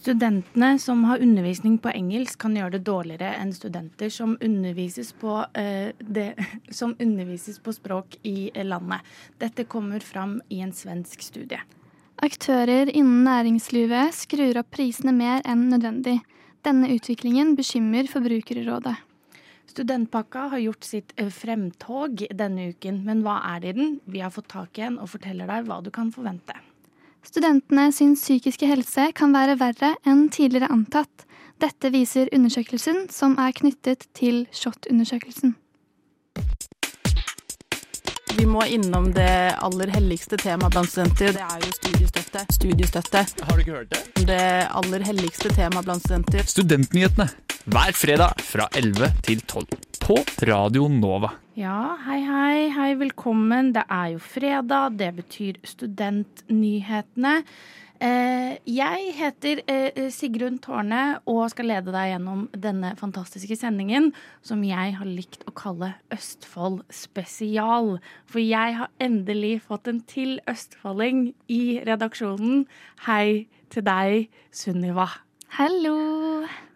Studentene som har undervisning på engelsk, kan gjøre det dårligere enn studenter som undervises på, eh, det, som undervises på språk i landet. Dette kommer fram i en svensk studie. Aktører innen næringslivet skrur opp prisene mer enn nødvendig. Denne utviklingen bekymrer Forbrukerrådet. Studentpakka har gjort sitt eh, fremtog denne uken, men hva er det i den? Vi har fått tak i en og forteller deg hva du kan forvente. Studentene sin psykiske helse kan være verre enn tidligere antatt. Dette viser undersøkelsen som er knyttet til SHoT-undersøkelsen. Vi må innom det aller helligste temaet blant studenter. Det er jo studiestøtte. Studiestøtte. Har du ikke hørt det? Det aller helligste temaet blant studenter. Studentnyhetene hver fredag fra 11 til 12 på Radio Nova. Ja, hei, hei, hei, velkommen. Det er jo fredag, det betyr Studentnyhetene. Eh, jeg heter eh, Sigrun Tårne og skal lede deg gjennom denne fantastiske sendingen som jeg har likt å kalle Østfold spesial. For jeg har endelig fått en til østfolding i redaksjonen. Hei til deg, Sunniva. Hallo!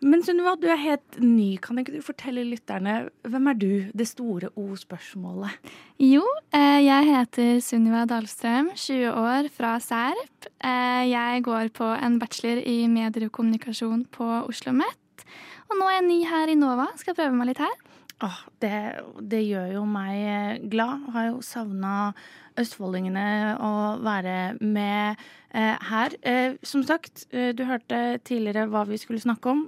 Men Sunniva, du er helt ny. Kan ikke du fortelle lytterne hvem er du? Det store O-spørsmålet. Jo, eh, jeg heter Sunniva Dahlstrøm, 20 år, fra Serp. Eh, jeg går på en bachelor i medier og kommunikasjon på Oslo OsloMet. Og nå er jeg ny her i Nova, skal prøve meg litt her. Åh, det, det gjør jo meg glad. Har jo savna østfoldingene å være med eh, her. Eh, som sagt, eh, du hørte tidligere hva vi skulle snakke om.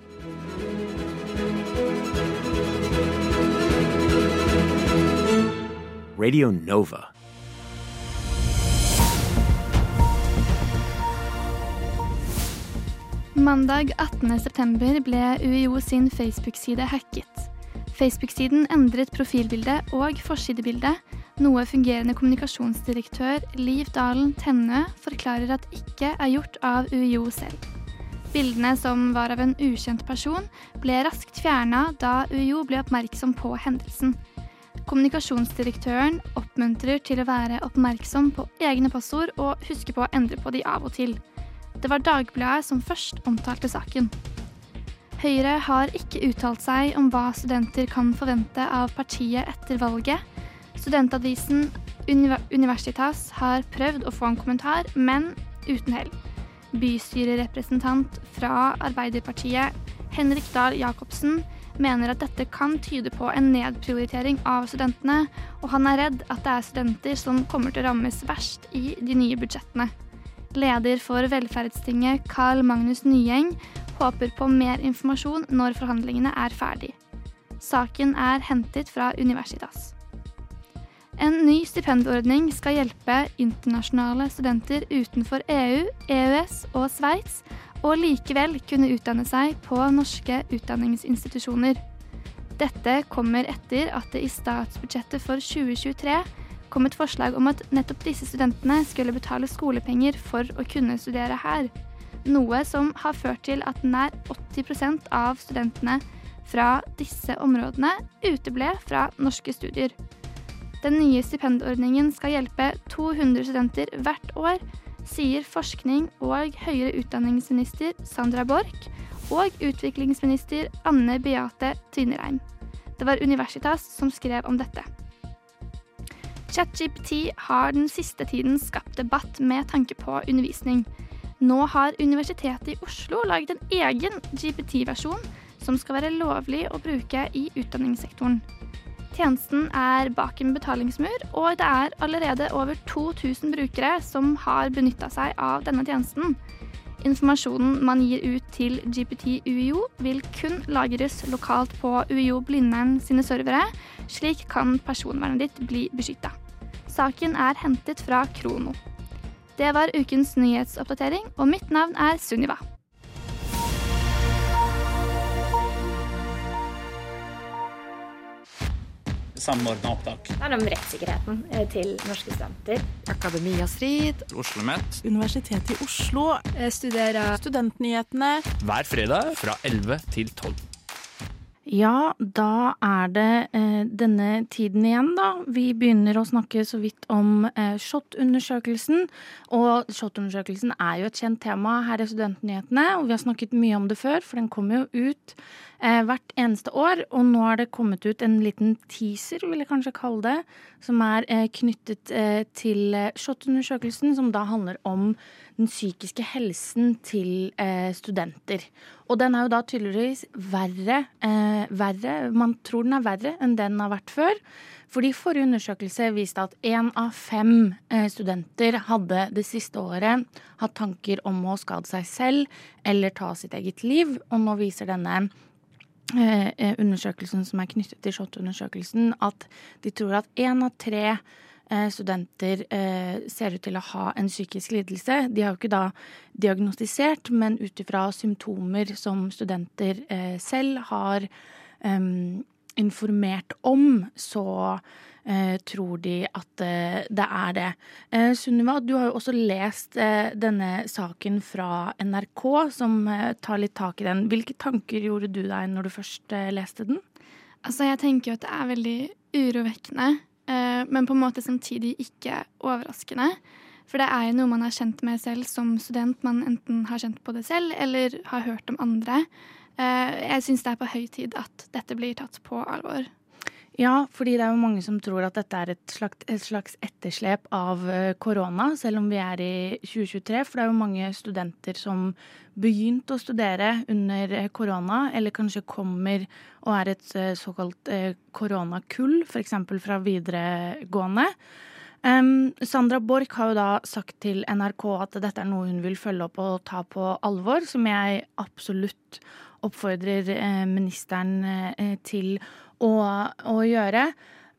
Radio Nova. Mandag 18.9 ble UiO sin Facebook-side hacket. Facebook-siden endret profilbildet og forsidebildet, noe fungerende kommunikasjonsdirektør Liv Dalen Tennø forklarer at ikke er gjort av UiO selv. Bildene, som var av en ukjent person, ble raskt fjerna da UiO ble oppmerksom på hendelsen. Kommunikasjonsdirektøren oppmuntrer til å være oppmerksom på egne passord og huske på å endre på de av og til. Det var Dagbladet som først omtalte saken. Høyre har ikke uttalt seg om hva studenter kan forvente av partiet etter valget. Studentavisen Universitas har prøvd å få en kommentar, men uten hell. Bystyrerepresentant fra Arbeiderpartiet, Henrik Dahl Jacobsen, mener at dette kan tyde på en nedprioritering av studentene, og han er redd at det er studenter som kommer til å rammes verst i de nye budsjettene. Leder for Velferdstinget, Carl Magnus Nyeng, håper på mer informasjon når forhandlingene er ferdig. Saken er hentet fra Universitas. En ny stipendordning skal hjelpe internasjonale studenter utenfor EU, EØS og Sveits og likevel kunne utdanne seg på norske utdanningsinstitusjoner. Dette kommer etter at det i statsbudsjettet for 2023 kom et forslag om at nettopp disse studentene skulle betale skolepenger for å kunne studere her. Noe som har ført til at nær 80% av studentene fra disse områdene uteble fra norske studier. Den nye stipendordningen skal hjelpe 200 studenter hvert år, sier forskning- og høyere utdanningsminister Sandra Borch og utviklingsminister Anne Beate Tvinnereim. Det var Universitas som skrev om dette. ChatGPT har den siste tiden skapt debatt med tanke på undervisning. Nå har Universitetet i Oslo laget en egen GPT-versjon som skal være lovlig å bruke i utdanningssektoren. Tjenesten er bak en betalingsmur, og det er allerede over 2000 brukere som har benytta seg av denne tjenesten. Informasjonen man gir ut til GPT UiO, vil kun lagres lokalt på UiO Blindern sine servere. Slik kan personvernet ditt bli beskytta. Saken er hentet fra Krono. Det var ukens nyhetsoppdatering, og mitt navn er Sunniva. Samordna opptak. Det er om rettssikkerheten eh, til norske studenter. Akademia Strid. OsloMet. Universitetet i Oslo. Jeg studerer Studentnyhetene. Hver fredag fra 11 til 12. Ja, da er det eh, denne tiden igjen, da. Vi begynner å snakke så vidt om eh, SHoT-undersøkelsen. Og SHoT-undersøkelsen er jo et kjent tema her i Studentnyhetene, og vi har snakket mye om det før, for den kom jo ut hvert eneste år. Og nå er det kommet ut en liten teaser, vil jeg kanskje kalle det, som er eh, knyttet eh, til eh, SHoT-undersøkelsen, som da handler om den psykiske helsen til eh, studenter. Og den er jo da tydeligvis verre, eh, verre Man tror den er verre enn den har vært før. Fordi forrige undersøkelse viste at én av fem eh, studenter hadde det siste året hatt tanker om å skade seg selv eller ta sitt eget liv. Og nå viser denne eh, eh undersøkelsen som er knyttet til SHoT-undersøkelsen, at de tror at én av tre eh, studenter eh, ser ut til å ha en psykisk lidelse. De har jo ikke da diagnostisert, men ut ifra symptomer som studenter eh, selv har em, informert om, så eh, tror de at eh, det er det. Eh, Sunniva, du har jo også lest eh, denne saken fra NRK, som eh, tar litt tak i den. Hvilke tanker gjorde du deg når du først eh, leste den? Altså, jeg tenker jo at det er veldig urovekkende, men på en måte samtidig ikke overraskende. For det er jo noe man har kjent med selv som student. Man enten har kjent på det selv eller har hørt om andre. Eh, jeg syns det er på høy tid at dette blir tatt på alvor. Ja, fordi det er jo mange som tror at dette er et slags, et slags etterslep av eh, korona, selv om vi er i 2023. For det er jo mange studenter som begynte å studere under eh, korona, eller kanskje kommer og er et såkalt koronakull, f.eks. fra videregående. Um, Sandra Borch har jo da sagt til NRK at dette er noe hun vil følge opp og ta på alvor, som jeg absolutt oppfordrer eh, ministeren eh, til å, å gjøre.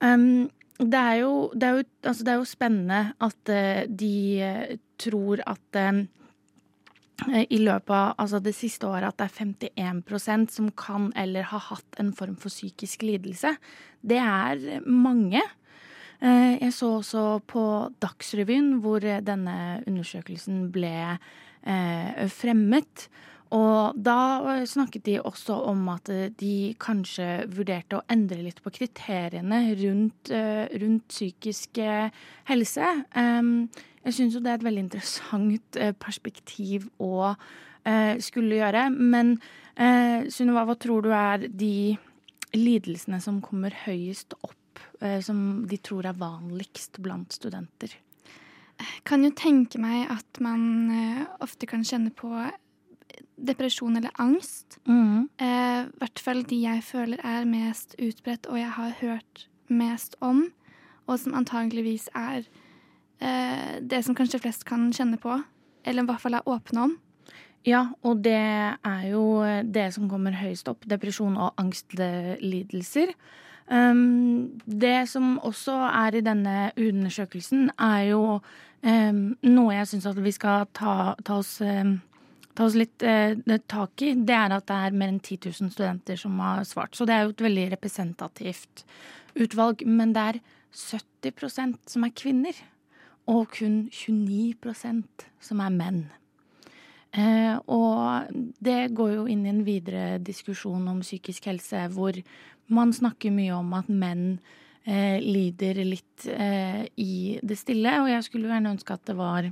Det, er jo, det, er jo, altså det er jo spennende at eh, de tror at i løpet av altså det siste året at det er 51% som kan eller har hatt en form for psykisk lidelse. Det er mange. Jeg så også på Dagsrevyen hvor denne undersøkelsen ble fremmet. Og da snakket de også om at de kanskje vurderte å endre litt på kriteriene rundt, eh, rundt psykisk eh, helse. Jeg syns jo det er et veldig interessant eh, perspektiv å eh, skulle gjøre. Men eh, Sunniva, hva tror du er de lidelsene som kommer høyest opp, eh, som de tror er vanligst blant studenter? Jeg Kan jo tenke meg at man eh, ofte kan kjenne på depresjon eller angst. Eh, I hvert fall de jeg føler er mest utbredt og jeg har hørt mest om, og som antageligvis er eh, det som kanskje flest kan kjenne på, eller i hvert fall er åpne om. Ja, og det er jo det som kommer høyest opp. Depresjon og angstlidelser. Um, det som også er i denne undersøkelsen, er jo um, noe jeg syns at vi skal ta, ta, oss, um, ta oss litt eh, tak i. Det er at det er mer enn 10 000 studenter som har svart. Så det er jo et veldig representativt utvalg. Men det er 70% som er kvinner. Og kun 29% som er menn. Eh, og det går jo inn i en videre diskusjon om psykisk helse, hvor man snakker mye om at menn eh, lider litt eh, i det stille. Og jeg skulle gjerne ønske at det var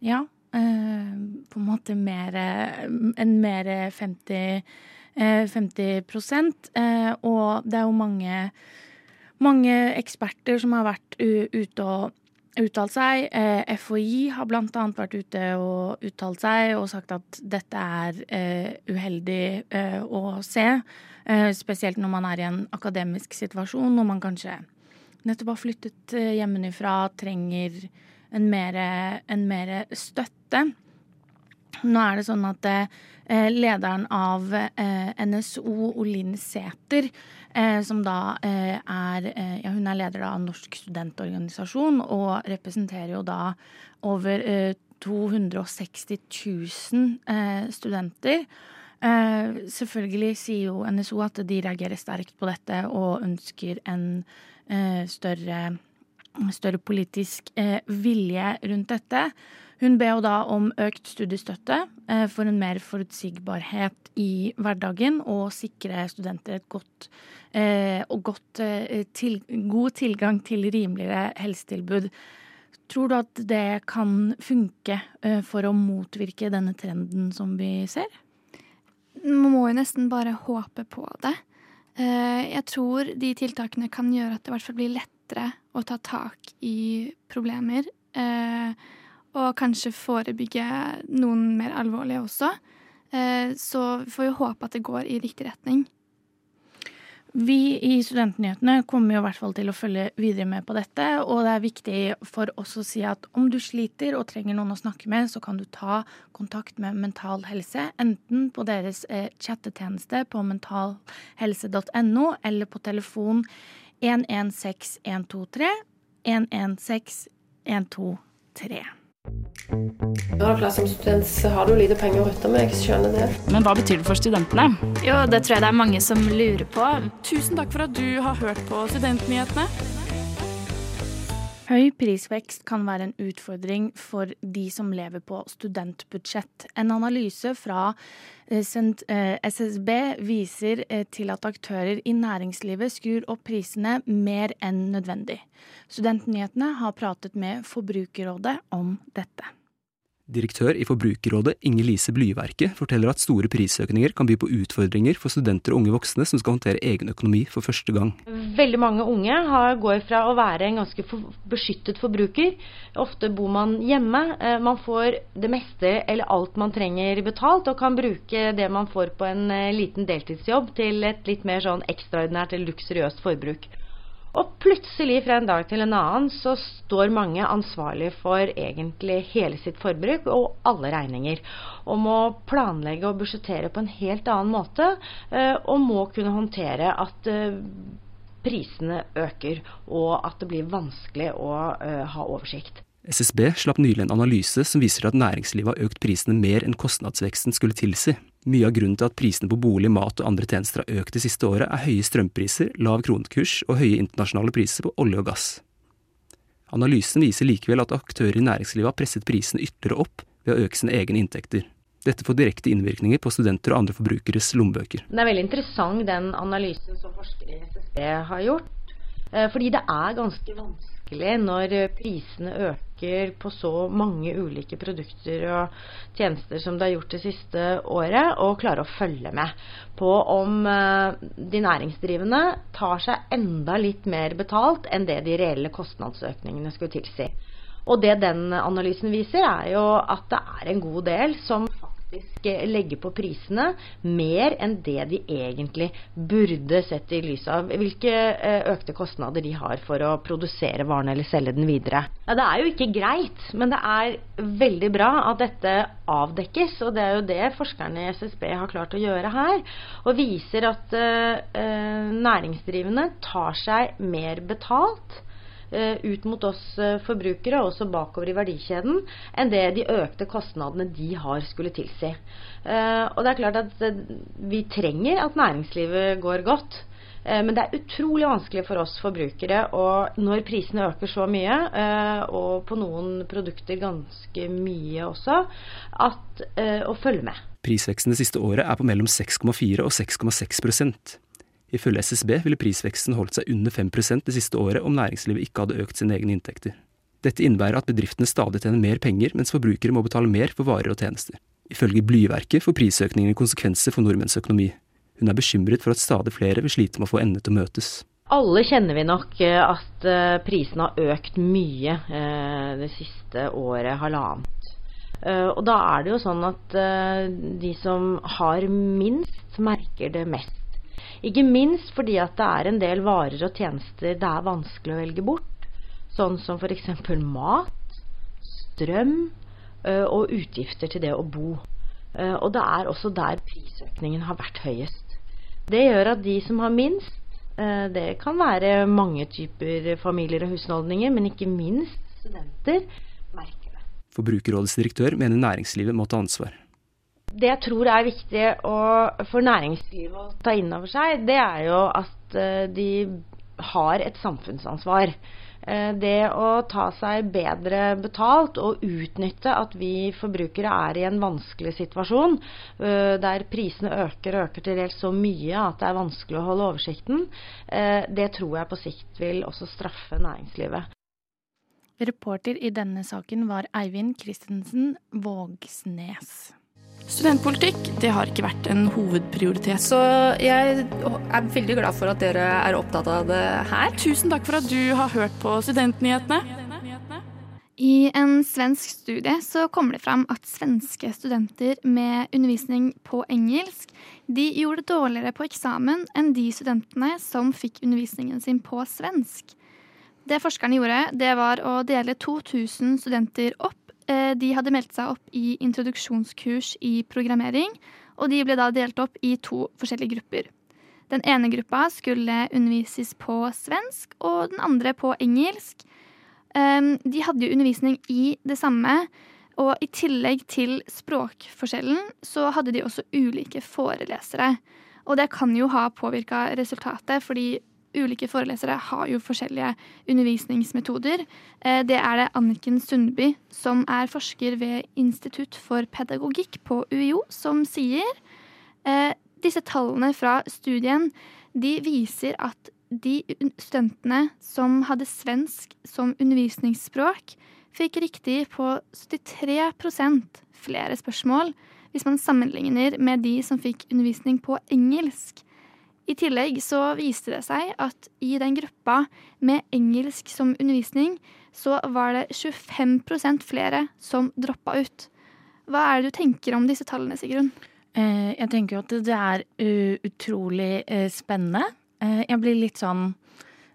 ja, eh, på en måte mer En mer 50, eh, 50 eh, Og det er jo mange, mange eksperter som har vært ute og uttalt seg. Eh, FHI har annet vært ute og uttalt seg og sagt at dette er eh, uheldig eh, å se. Eh, spesielt når man er i en akademisk situasjon når man kanskje nettopp har flyttet eh, hjemmefra, trenger en mer, en mer støtte. Nå er det sånn at eh, lederen av eh, NSO, Olin Sæther, eh, som da eh, er eh, Ja, hun er leder av Norsk studentorganisasjon og representerer jo da over eh, 260 000 eh, studenter. Eh, selvfølgelig sier jo NSO at de reagerer sterkt på dette og ønsker en større, større politisk eh, vilje rundt dette. Hun ber jo da om økt studiestøtte eh, for en mer forutsigbarhet i hverdagen og sikre studenter et godt eh, og godt, til, god tilgang til rimeligere helsetilbud. Tror du at det kan funke for å motvirke denne trenden som vi ser? Man må jo nesten bare håpe på det. Jeg tror de tiltakene kan gjøre at det i hvert fall blir lettere å ta tak i problemer. Eh, og kanskje forebygge noen mer alvorlige også. Eh, så vi får jo håpe at det går i riktig retning. Vi i Studentnyhetene kommer jo i hvert fall til å følge videre med på dette. Og det er viktig for oss å si at om du sliter og trenger noen å snakke med, så kan du ta kontakt med Mental Helse. Enten på deres eh, chattetjeneste på mentalhelse.no eller på telefon 116123 116123. Ja, klart Som student så har du lite penger å rutte med, jeg skjønner det. Men hva betyr det for studentene? Jo, det tror jeg det er mange som lurer på. Tusen takk for at du har hørt på Studentnyhetene. Høy prisvekst kan være en utfordring for de som lever på studentbudsjett. En analyse fra eh, SSB viser eh, til at aktører i næringslivet skrur opp prisene mer enn nødvendig. Studentnyhetene har pratet med Forbrukerrådet om dette. Direktør i Forbrukerrådet Inger Lise Blyverke forteller at store prisøkninger kan by på utfordringer for studenter og unge voksne som skal håndtere egen økonomi for første gang. Veldig mange unge går fra å være en ganske beskyttet forbruker. Ofte bor man hjemme. Eh, man får det meste eller alt man trenger betalt, og kan bruke det man får på en eh, liten deltidsjobb til et litt mer sånn ekstraordinært eller luksuriøst forbruk. Og plutselig fra en dag til en annen så står mange ansvarlig for egentlig hele sitt forbruk og alle regninger. Og må planlegge og budsjettere på en helt annen måte. Eh, og må kunne håndtere at eh, prisene øker og at det blir vanskelig å eh, ha oversikt. SSB slapp nylig en analyse som viser at næringslivet har økt prisene mer enn kostnadsveksten skulle tilsi. Mye av grunnen til at prisene på bolig, mat og andre tjenester har økt det siste året, er høye strømpriser, lav kronekurs og høye internasjonale priser på olje og gass. Analysen viser likevel at aktører i næringslivet har presset prisene ytterligere opp ved å øke sine egne inntekter. Dette får direkte innvirkninger på studenter og andre forbrukeres lommebøker. Det er veldig interessant den analysen som forskere i SSB har gjort. Eh, fordi det er ganske vanskelig når prisene øker på så mange ulike produkter og tjenester som det har gjort det siste året, og klare å følge med på om eh, de næringsdrivende tar seg enda litt mer betalt enn det de reelle kostnadsøkningene skulle tilsi. Og det den analysen viser, er jo at det er en god del som faktisk faktisk legge på prisene mer enn det de egentlig burde sett i lys av hvilke eh, økte kostnader de har for å produsere varen eller selge den videre. Ja, Det er jo ikke greit, men det er veldig bra at dette avdekkes. Og det er jo det forskerne i SSB har klart å gjøre her. Og viser at uh, næringsdrivende tar seg mer betalt Eh, ut mot oss eh, forbrukere, også bakover i verdikjeden, enn det de økte kostnadene de har skulle tilsi. Eh, og det er klart at vi trenger at næringslivet går godt. Men det er utrolig vanskelig for oss forbrukere og når prisene øker så mye, og på noen produkter ganske mye også, at, å følge med. Prisveksten det siste året er på mellom 6,4 og 6,6 Ifølge SSB ville prisveksten holdt seg under 5% det siste året om næringslivet ikke hadde økt sine egne inntekter. Dette innebærer at bedriftene stadig tjener mer penger, mens forbrukere må betale mer for varer og tjenester. Ifølge Blyverket får prisøkningen konsekvenser for nordmenns økonomi. Hun er bekymret for at stadig flere vil slite med å få endene til å møtes. Alle kjenner vi nok eh, at eh, prisene har økt mye eh, det siste året, halvannet. Og da er det jo sånn at de som har minst, merker det mest. Ikke minst fordi at det er en del varer og tjenester det er vanskelig å velge bort. Sånn som f.eks. mat, strøm og utgifter til det å bo. Og det er også der prisøkningen har vært høyest. Det gjør at de som har minst, det kan være mange typer familier og husholdninger, men ikke minst studenter, merker det. Forbrukerrådets direktør mener næringslivet må ta ansvar det jeg tror er viktig å, for næringslivet å ta inn over seg, det er jo at uh, de har et samfunnsansvar. Eh, det å ta seg bedre betalt og utnytte at vi forbrukere er i en vanskelig situasjon, eh, der prisene øker og øker til dels så mye at det er vanskelig å holde oversikten, eh, det tror jeg på sikt vil også straffe næringslivet. Reporter i denne saken var Eivind Christensen Vågsnes. Studentpolitikk det har ikke vært en hovedprioritet. Så jeg er veldig glad for at dere er opptatt av det her. Tusen takk for at du har hørt på Studentnyhetene. I en svensk studie så kommer det fram at svenske studenter med undervisning på engelsk de gjorde det dårligere på eksamen enn de studentene som fikk undervisningen sin på svensk. Det forskerne gjorde, det var å dele 2000 studenter opp de hadde meldt seg opp i introduksjonskurs i programmering, og de ble da delt opp i to forskjellige grupper. Den ene gruppa skulle undervises på svensk, og den andre på engelsk. Ehm, de hadde jo undervisning i det samme, og i tillegg til språkforskjellen så hadde de også ulike forelesere. Og det kan jo ha påvirka resultatet, fordi ulike forelesere har jo forskjellige undervisningsmetoder. Eh, det er det Anniken Sundby, som er forsker ved Institutt for pedagogikk på UiO, som sier. Eh, disse tallene fra studien de viser at de studentene som hadde svensk som undervisningsspråk, fikk riktig på 73% flere spørsmål hvis man sammenligner med de som fikk undervisning på engelsk. I tillegg så viste det seg at i den gruppa med engelsk som undervisning, så var det 25% flere som droppa ut. Hva er det du tenker om disse tallene, Sigrun? Eh, jeg tenker jo at det er utrolig eh, spennende. Eh, jeg blir litt sånn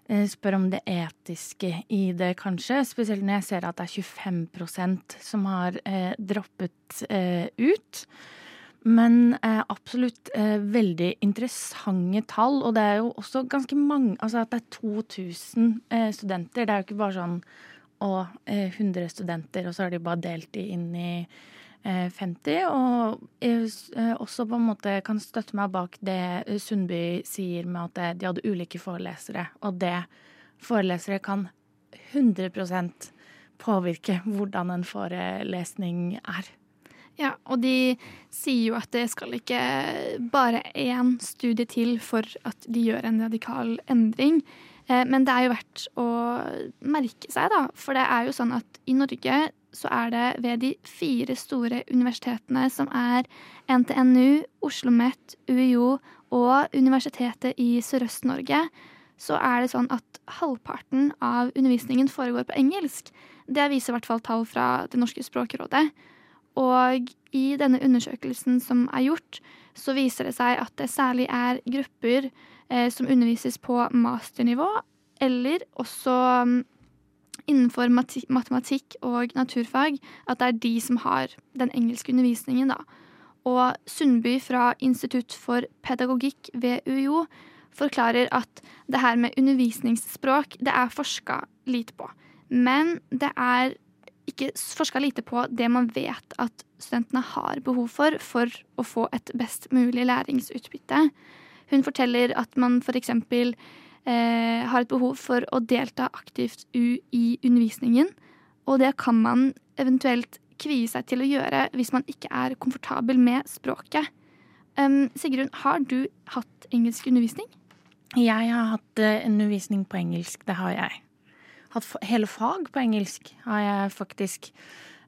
Spør om det etiske i det, kanskje. Spesielt når jeg ser at det er 25% som har droppet ut. Men eh, absolutt eh, veldig interessante tall. Og det er jo også ganske mange Altså at det er 2000 eh, studenter. Det er jo ikke bare sånn å, 100 eh, studenter, og så har de bare delt de inn i 50. Eh, og jeg eh, også på en måte kan støtte meg bak det Sundby sier med at de hadde ulike forelesere. Og det forelesere kan 100% påvirke hvordan en forelesning er. Ja, og de sier jo at det skal ikke bare én studie til for at de gjør en radikal endring. Eh, men det er jo verdt å merke seg, da. For det er jo sånn at i Norge så er det ved de fire store universitetene som er NTNU, Oslo OsloMet, UiO og Universitetet i Sørøst-Norge, så er det sånn at halvparten av undervisningen foregår på engelsk. Det viser i hvert fall tall fra Det norske språkrådet. Og i denne undersøkelsen som er gjort, så viser det seg at det særlig er grupper eh, som undervises på masternivå, eller også um, innenfor matematikk og naturfag, at det er de som har den engelske undervisningen, da. Og Sundby fra Institutt for pedagogikk ved UiO forklarer at det her med undervisningsspråk, det er forska lite på. Men det er ikke forska lite på det man vet at studentene har behov for for å få et best mulig læringsutbytte. Hun forteller at man f.eks. Eh, har et behov for å delta aktivt i undervisningen. Og det kan man eventuelt kvie seg til å gjøre hvis man ikke er komfortabel med språket. Um, Sigrun, har du hatt engelsk undervisning? Jeg har hatt uh, undervisning på engelsk, det har jeg hatt hele fag på engelsk, har jeg faktisk.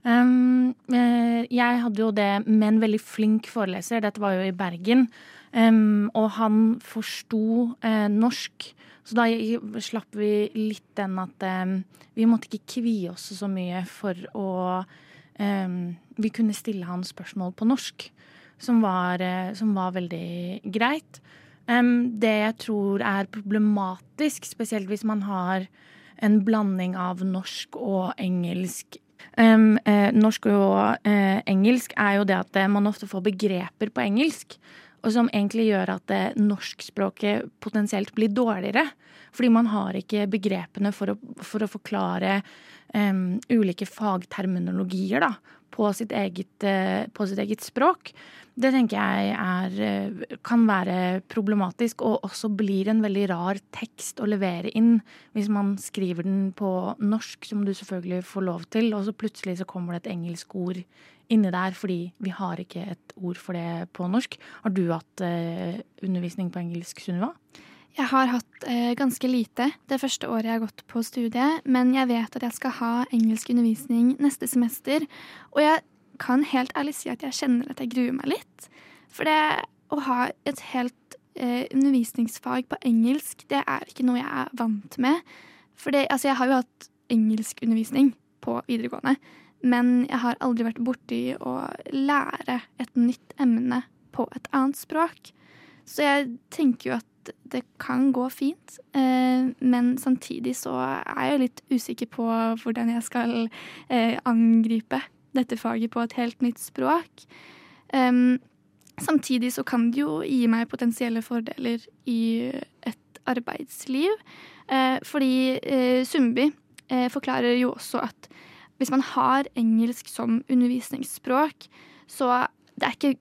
Um, jeg hadde jo det med en veldig flink foreleser. Dette var jo i Bergen. Um, og han forsto uh, norsk. Så da slapp vi litt den at um, vi måtte ikke kvie oss så mye for å Vi kunne stille han spørsmål på norsk, som var, uh, som var veldig greit. det jeg tror er problematisk, spesielt hvis man har en blanding av norsk og engelsk. Um, eh, norsk og eh, engelsk er jo det at eh, man ofte får begreper på engelsk. Og som egentlig gjør at eh, norskspråket potensielt blir dårligere. Fordi man har ikke begrepene for å, for å forklare ulike fagterminologier da, på sitt eget, eh, på sitt eget språk. Det tenker jeg er, eh, kan være problematisk, og også blir en veldig rar tekst å levere inn hvis man skriver den på norsk, som du selvfølgelig får lov til, og så plutselig så kommer det et engelsk ord inni der fordi vi har ikke et ord for det på norsk. Har du hatt eh, undervisning på engelsk, Sunniva? Jeg har hatt eh, ganske lite det første året jeg har gått på studiet, men jeg vet at jeg skal ha engelsk undervisning neste semester, og jeg kan helt ærlig si at jeg kjenner at jeg gruer meg litt. For det å ha et helt eh, undervisningsfag på engelsk, det er ikke noe jeg er vant med. For det, altså, jeg har jo hatt engelskundervisning på videregående, men jeg har aldri vært borti å lære et nytt emne på et annet språk. Så jeg tenker jo at det kan gå fint, eh, men samtidig så er jeg litt usikker på hvordan jeg skal eh, angripe dette faget på et helt nytt språk. Samtidig så kan det jo gi meg potensielle fordeler i et arbeidsliv. Uh, fordi uh, forklarer jo også at hvis man har engelsk som undervisningsspråk, så det er ikke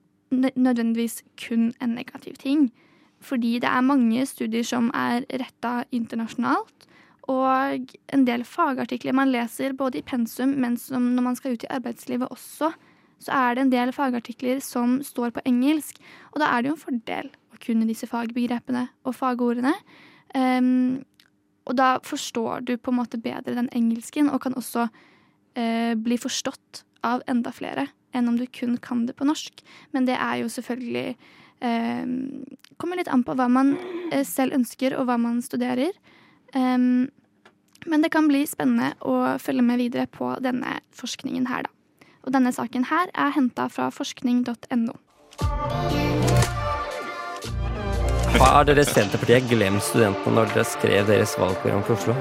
nødvendigvis kun en negativ ting. Fordi det er mange studier som er retta internasjonalt, og en del fagartikler man leser både i pensum, men som når man skal ut i arbeidslivet også, så er det en del fagartikler som står på engelsk. Og da er det jo en fordel å kunne disse fagbegrepene og fagordene. Um, og da forstår du på en måte bedre den engelsken, og kan også uh, bli forstått av enda flere enn om du kun kan det på norsk. Men det er jo selvfølgelig Kommer litt an på hva man uh, selv ønsker, og hva man studerer. Um, men det kan bli spennende å følge med videre på denne forskningen her, da. Og denne saken her er henta fra forskning.no. Har dere Senterpartiet glemt studentene når dere skrev deres valgprogram for Oslo?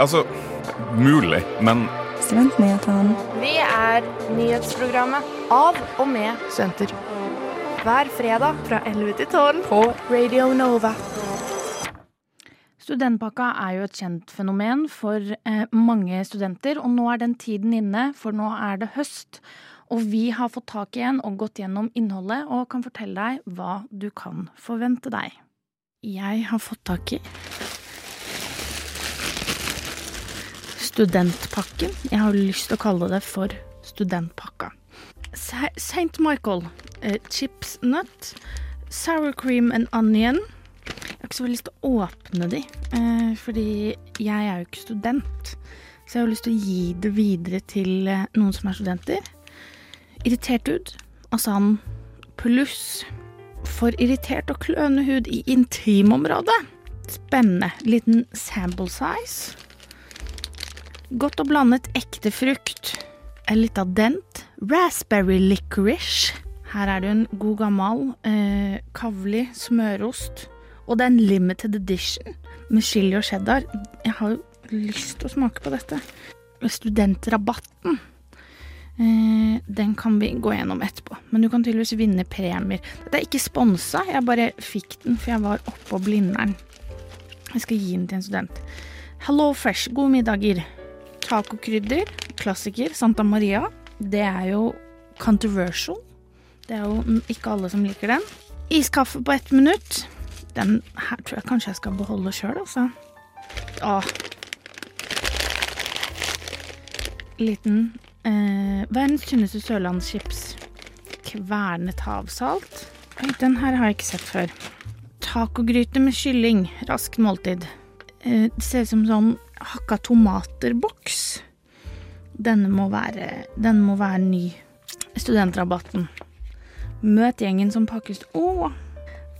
Altså, mulig, men Studentnyhetene. Vi er nyhetsprogrammet av og med studenter. Hver fredag fra 11 til 12 på Radio Nova. Studentpakka er jo et kjent fenomen for eh, mange studenter, og nå er den tiden inne, for nå er det høst. Og vi har fått tak i en og gått gjennom innholdet og kan fortelle deg hva du kan forvente deg. Jeg har fått tak i studentpakken. Jeg har lyst til å kalle det for studentpakka. St. Michael, eh, chips nut, sour cream and onion. Jeg har ikke så veldig lyst til å åpne de, eh, fordi jeg er jo ikke student. Så jeg har lyst til å gi det videre til eh, noen som er studenter. Irritert hud, han pluss for irritert og kløende hud i intimområdet. Spennende. Liten sample size. Godt og blandet ekte frukt. En lita dent. Raspberry licorice. Her er det en god gammel eh, kavli smørost. Og det er en limited edition med chili og cheddar. Jeg har jo lyst til å smake på dette. Studentrabatten. Eh, den kan vi gå gjennom etterpå. Men du kan tydeligvis vinne premier. Dette er ikke sponsa, jeg bare fikk den for jeg var oppå Blindern. Jeg skal gi den til en student. Hello Fresh, gode middager. Tacokrydder, klassiker. Santa Maria. Det er jo controversial. Det er jo ikke alle som liker den. Iskaffe på ett minutt. Den her tror jeg kanskje jeg skal beholde sjøl, altså. Åh. Liten eh, Verdens tynneste sørlandschips. Kvernet havsalt. Oi, den her har jeg ikke sett før. Tacogryte med kylling. Raskt måltid. Eh, det ser ut som sånn hakka tomater-boks. Denne må være Denne må være ny. Studentrabatten. Møt gjengen som pakkes Å!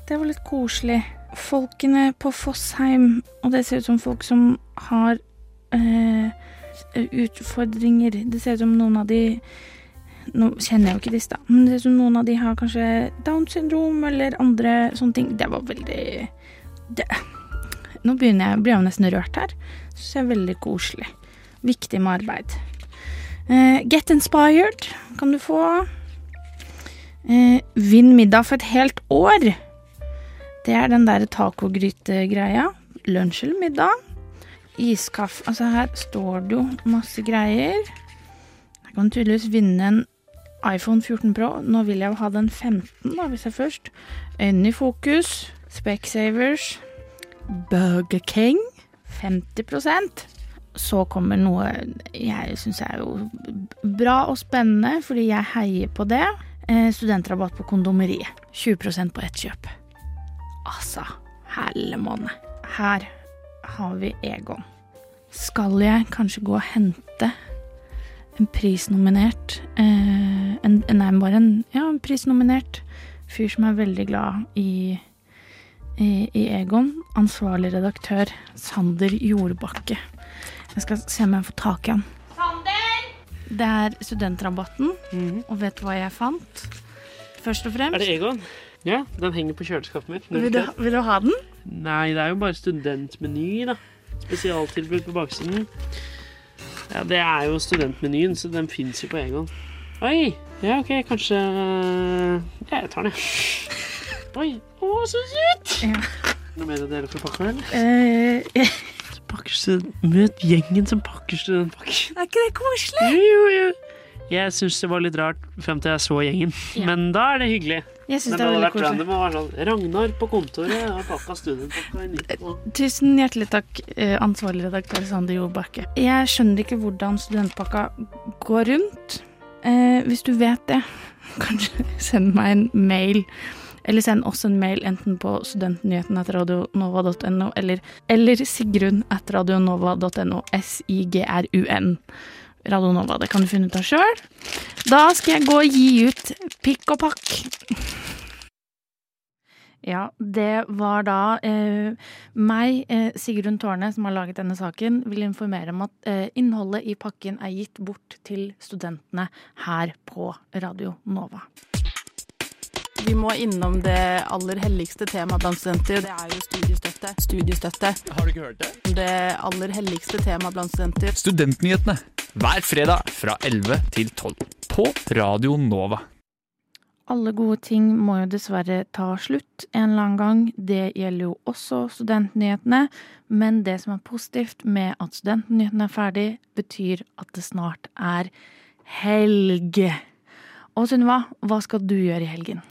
Det var litt koselig. Folkene på Fossheim, og det ser ut som folk som har eh, utfordringer. Det ser ut som noen av de Nå kjenner jeg jo ikke disse, da, men det ser ut som noen av de har kanskje Downs syndrom eller andre sånne ting. Det var veldig det. Nå jeg, blir jeg nesten rørt her. Syns jeg er veldig koselig. Viktig med arbeid. Eh, get inspired kan du få. Eh, Vinn middag for et helt år. Det er den der tacogrytegreia. Lunsj eller middag. Iskaffe Altså, her står det jo masse greier. Jeg kan tydeligvis vinne en iPhone 14 Pro. Nå vil jeg jo ha den 15, da, hvis jeg først. Øynene i fokus. Specsavers. Burger King. 50% Så kommer noe jeg syns er jo bra og spennende, fordi jeg heier på det. Eh, studentrabatt på kondomeriet. 20% på ett kjøp. Altså, helle måned. Her har vi Egon. Skal jeg kanskje gå og hente en prisnominert eh, en, Nei, bare en, ja, en prisnominert fyr som er veldig glad i, i, Egon. Ansvarlig redaktør Sander Jordbakke. Jeg skal se om jeg får tak i han. Det er studentrabatten, og vet du hva jeg fant? Først og fremst Er det Egon? Ja, den henger på kjøleskapet mitt. Vil du, vil du ha den? Nei, det er jo bare studentmeny, da. Spesialtilbud på baksiden. Ja, det er jo studentmenyen, så den fins jo på Egon. Oi! Ja, OK, kanskje Ja, jeg tar den, jeg. Oi. Å, så søt! Noe mer å dele fra pakka, eller? Eh, Møt gjengen som pakker studentpakken. er ikke det koselig? Jo, jo, jo. Jeg syns det var litt rart frem til jeg så gjengen, Ja. men da er det hyggelig. Jeg synes Men det er hadde veldig vært koselig. random å være sånn Ragnar på kontoret har pakka studentpakka. Tusen hjertelig takk, eh, ansvarlig redaktør Sander Jordbakke. Jeg skjønner ikke hvordan studentpakka går rundt. Eh, hvis du vet det, kanskje send meg en mail. Eller send oss en mail enten på studentnyheten.radionova.no eller, eller sigrun.radionova.no. S-I-G-R-U-N. Radionova. Det kan du finne ut av sjøl. Da skal jeg gå og gi ut pikk og pakk. Ja, det var da eh, meg, eh, Sigrun Tårne, som har laget denne saken, vil informere om at eh, innholdet i pakken er gitt bort til studentene her på Radio Nova. Vi må innom det aller helligste temaet blant studenter. Det er jo studiestøtte. Studiestøtte. Har du ikke hørt det? Det aller helligste temaet blant studenter. Studentnyhetene. Hver fredag fra 11 til 12 på Radio Nova. Alle gode ting må jo dessverre ta slutt en eller annen gang. Det gjelder jo også studentnyhetene. Men det som er positivt med at studentnyhetene er ferdig, betyr at det snart er helg. Og Sunniva, hva skal du gjøre i helgen?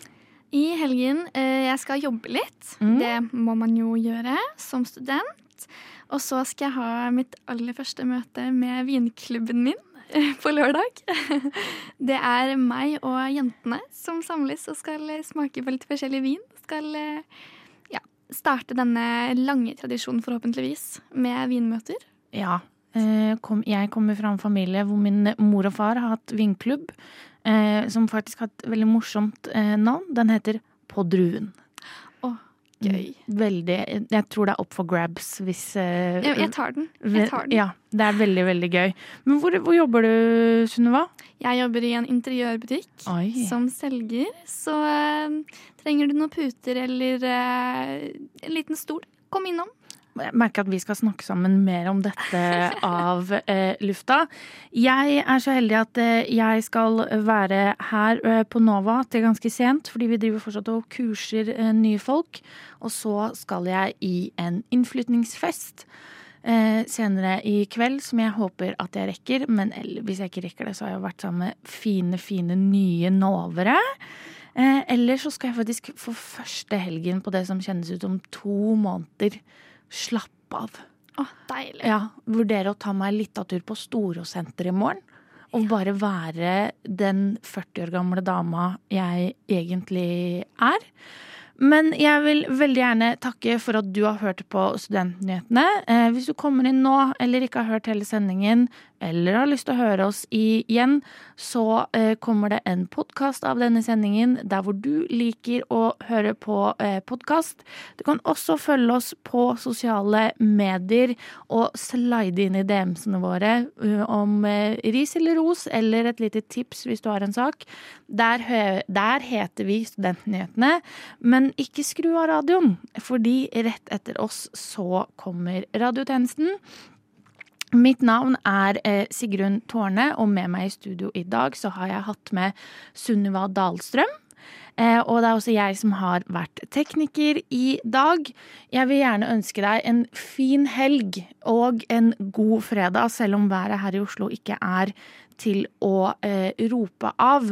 I helgen eh, jeg skal jobbe litt. Mm. Det må man jo gjøre som student. Og så skal jeg ha mitt aller første møte med vinklubben min eh, på lørdag. Det er meg og jentene som samles og skal eh, smake på litt forskjellig vin. Skal ja, starte denne lange tradisjonen, forhåpentligvis, med vinmøter. Ja. Kom, jeg kommer fra en familie hvor min mor og far har hatt vinklubb, eh, som faktisk har et veldig morsomt eh, navn. Den heter På druen. Gøy. Veldig Jeg tror det er up for grabs hvis eh, Jeg, jeg tar den. Jeg tar den. Ja, det er veldig, veldig gøy. Men hvor, hvor jobber du, Sunniva? Jeg jobber i en interiørbutikk Oi. som selger. Så eh, trenger du noen puter eller eh, en liten stol, kom innom. Jeg merker at vi skal snakke sammen mer om dette av eh, lufta. Jeg er så heldig at eh, jeg skal være her eh, på Nova til ganske sent, fordi vi driver fortsatt og kurser eh, nye folk. Og så skal jeg i en innflytningsfest eh, senere i kveld, som jeg håper at jeg rekker. Men eller, hvis jeg ikke rekker det, så har jeg vært sammen med fine, fine nye novere. Eh, eller så skal jeg faktisk for første helgen på det som kjennes ut om to måneder slappe av. Å, deilig. Ja, Vurdere å ta meg en av tur på Storosenteret i morgen. Og bare være den 40 år gamle dama jeg egentlig er. Men jeg vil veldig gjerne takke for at du har hørt på Studentnyhetene. Eh, hvis du kommer inn nå, eller ikke har hørt hele sendingen, eller har lyst til å høre oss igjen, så eh, kommer det en podkast av denne sendingen der hvor du liker å høre på eh, podkast. Du kan også følge oss på sosiale medier og slide inn i DM-ene våre uh, om eh, ris eller ros, eller et lite tips hvis du har en sak. Der, der heter vi Studentnyhetene, men ikke skru av radioen, fordi rett etter oss så kommer radiotjenesten. Mitt navn er eh, Sigrun Tårne, og med meg i studio i dag så har jeg hatt med Sunniva Dahlstrøm. Eh, og det er også jeg som har vært tekniker i dag. Jeg vil gjerne ønske deg en fin helg og en god fredag, selv om været her i Oslo ikke er til å eh, rope av.